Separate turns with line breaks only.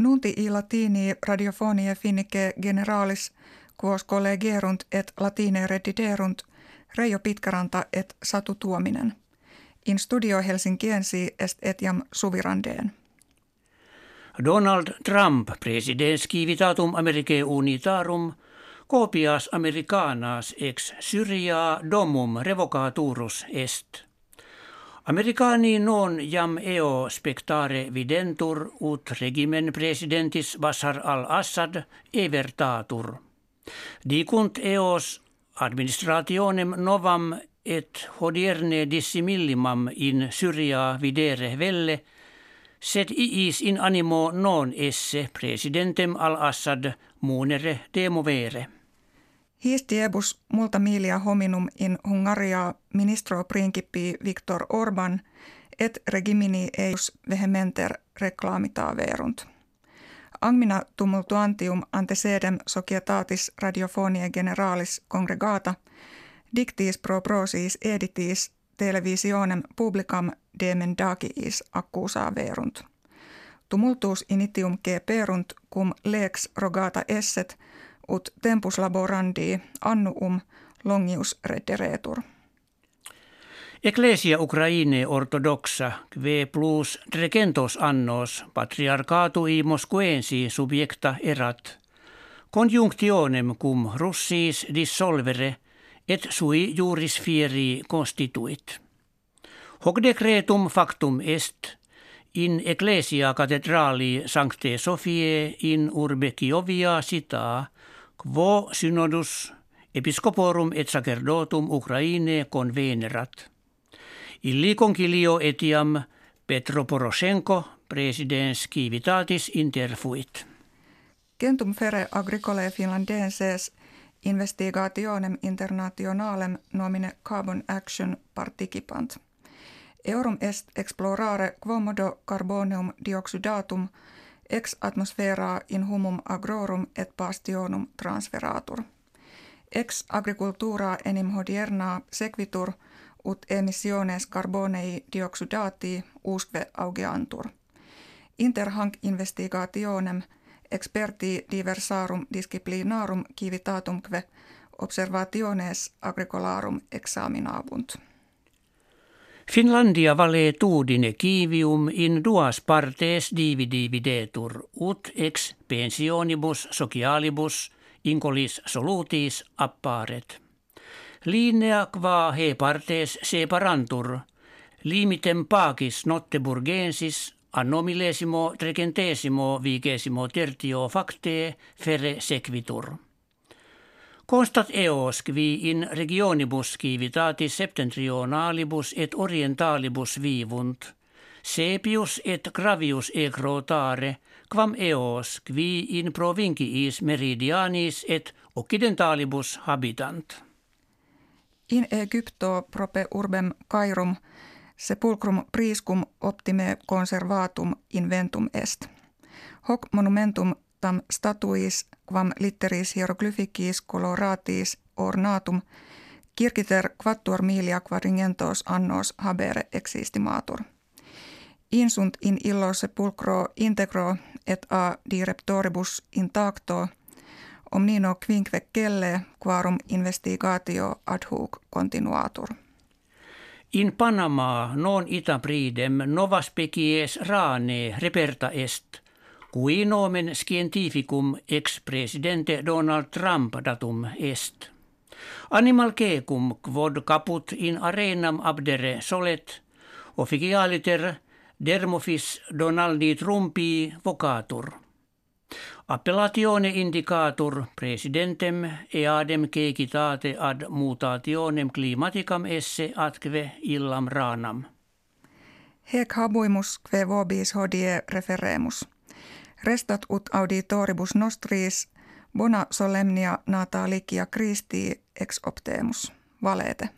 Nunti i latini radiofonie finnike generalis quos collegerunt et latine rediderunt Reijo Pitkäranta et Satu Tuominen. In studio Helsinkiensi est etiam suvirandeen.
Donald Trump, presidents civitatum Americae unitarum, copias americanas ex Syria domum revocaturus est. Americani non jam eo spectare videntur ut regimen presidentis Bashar al-Assad evertatur. Dicunt eos administrationem novam et hodierne dissimillimam in Syria videre velle, sed iis in animo non esse presidentem al-Assad munere demovere.
His diebus multa milia hominum in Hungaria ministro principi Viktor Orban et regimini eius vehementer reclamita verunt. Angmina tumultuantium antecedem societatis radiofonie generalis congregata dictis pro prosis editis televisionem publicam demendagiis accusa verunt. Tumultus initium G perunt cum lex rogata esset ut tempus laborandi annuum longius rederetur.
Ecclesia Ukraine ortodoxa kve plus regentos annos patriarcatui Moscoensi subjecta erat conjunctionem cum russis dissolvere et sui juris fieri constituit. Hoc decretum factum est in ecclesia cathedrali Sancte Sophiae in urbe Kiovia cita quo synodus episcoporum et sacerdotum Ukraine convenerat. Illi concilio etiam Petro Poroshenko presidens civitatis interfuit.
Gentum fere agricolae finlandenses investigationem internationalem nomine carbon action participant. Eurum est explorare quomodo carbonium dioxidatum ex atmosfera in humum agrorum et bastionum transferatur. Ex agricultura enim hodierna sequitur – ut emissiones carbonei dioxidati usque augeantur. Inter hanc investigationem experti diversarum disciplinarum civitatumque observationes agricolarum examinabunt.
Finlandia tudine kivium in duas partes dividi videtur, ut ex pensionibus socialibus incolis solutis apparet. Linea qua he partes separantur, limitem pagis notteburgensis annomilesimo trecentesimo vigesimo tertio facte fere sequitur. Constat eos qui in regionibus civitatis septentrionalibus et orientalibus vivunt, sepius et gravius egrotare, quam eos qui in provinciis meridianis et occidentalibus habitant.
In Egypto prope urbem Kairum sepulcrum priscum optime conservatum inventum est. Hoc monumentum tam statuis quam litteris hieroglyphicis coloratis ornatum kirkiter quattuor milia quadringentos annos habere existimatur. Insunt in illo sepulcro integro et a direptoribus intacto – omnino quinque kelle quarum investigatio ad hoc continuatur.
In Panama non ita pridem nova species rane reperta est, cui nomen scientificum ex presidente Donald Trump datum est. Animal cecum quod caput in arenam abdere solet, officialiter dermofis Donaldi Trumpi vocatur. Appellatione indicatur presidentem eadem cekitate ad mutationem climaticam esse atque illam ranam.
Hec habuimus kve vobis hodie referemus. Restat ut auditoribus nostris bona solemnia natalicia Christi ex optemus. Valete.